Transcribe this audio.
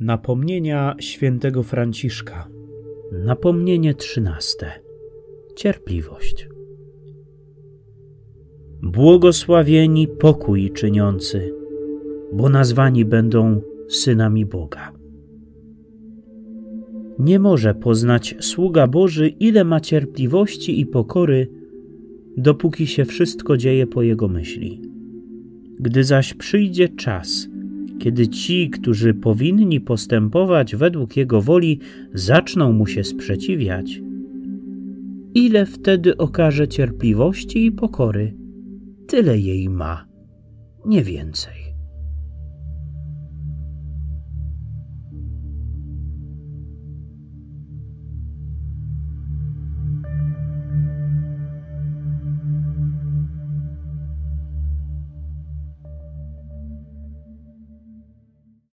Napomnienia świętego Franciszka. Napomnienie trzynaste. Cierpliwość. Błogosławieni pokój czyniący, bo nazwani będą synami Boga. Nie może poznać sługa Boży, ile ma cierpliwości i pokory, dopóki się wszystko dzieje po jego myśli. Gdy zaś przyjdzie czas, kiedy ci, którzy powinni postępować według Jego woli, zaczną mu się sprzeciwiać, ile wtedy okaże cierpliwości i pokory, tyle jej ma, nie więcej.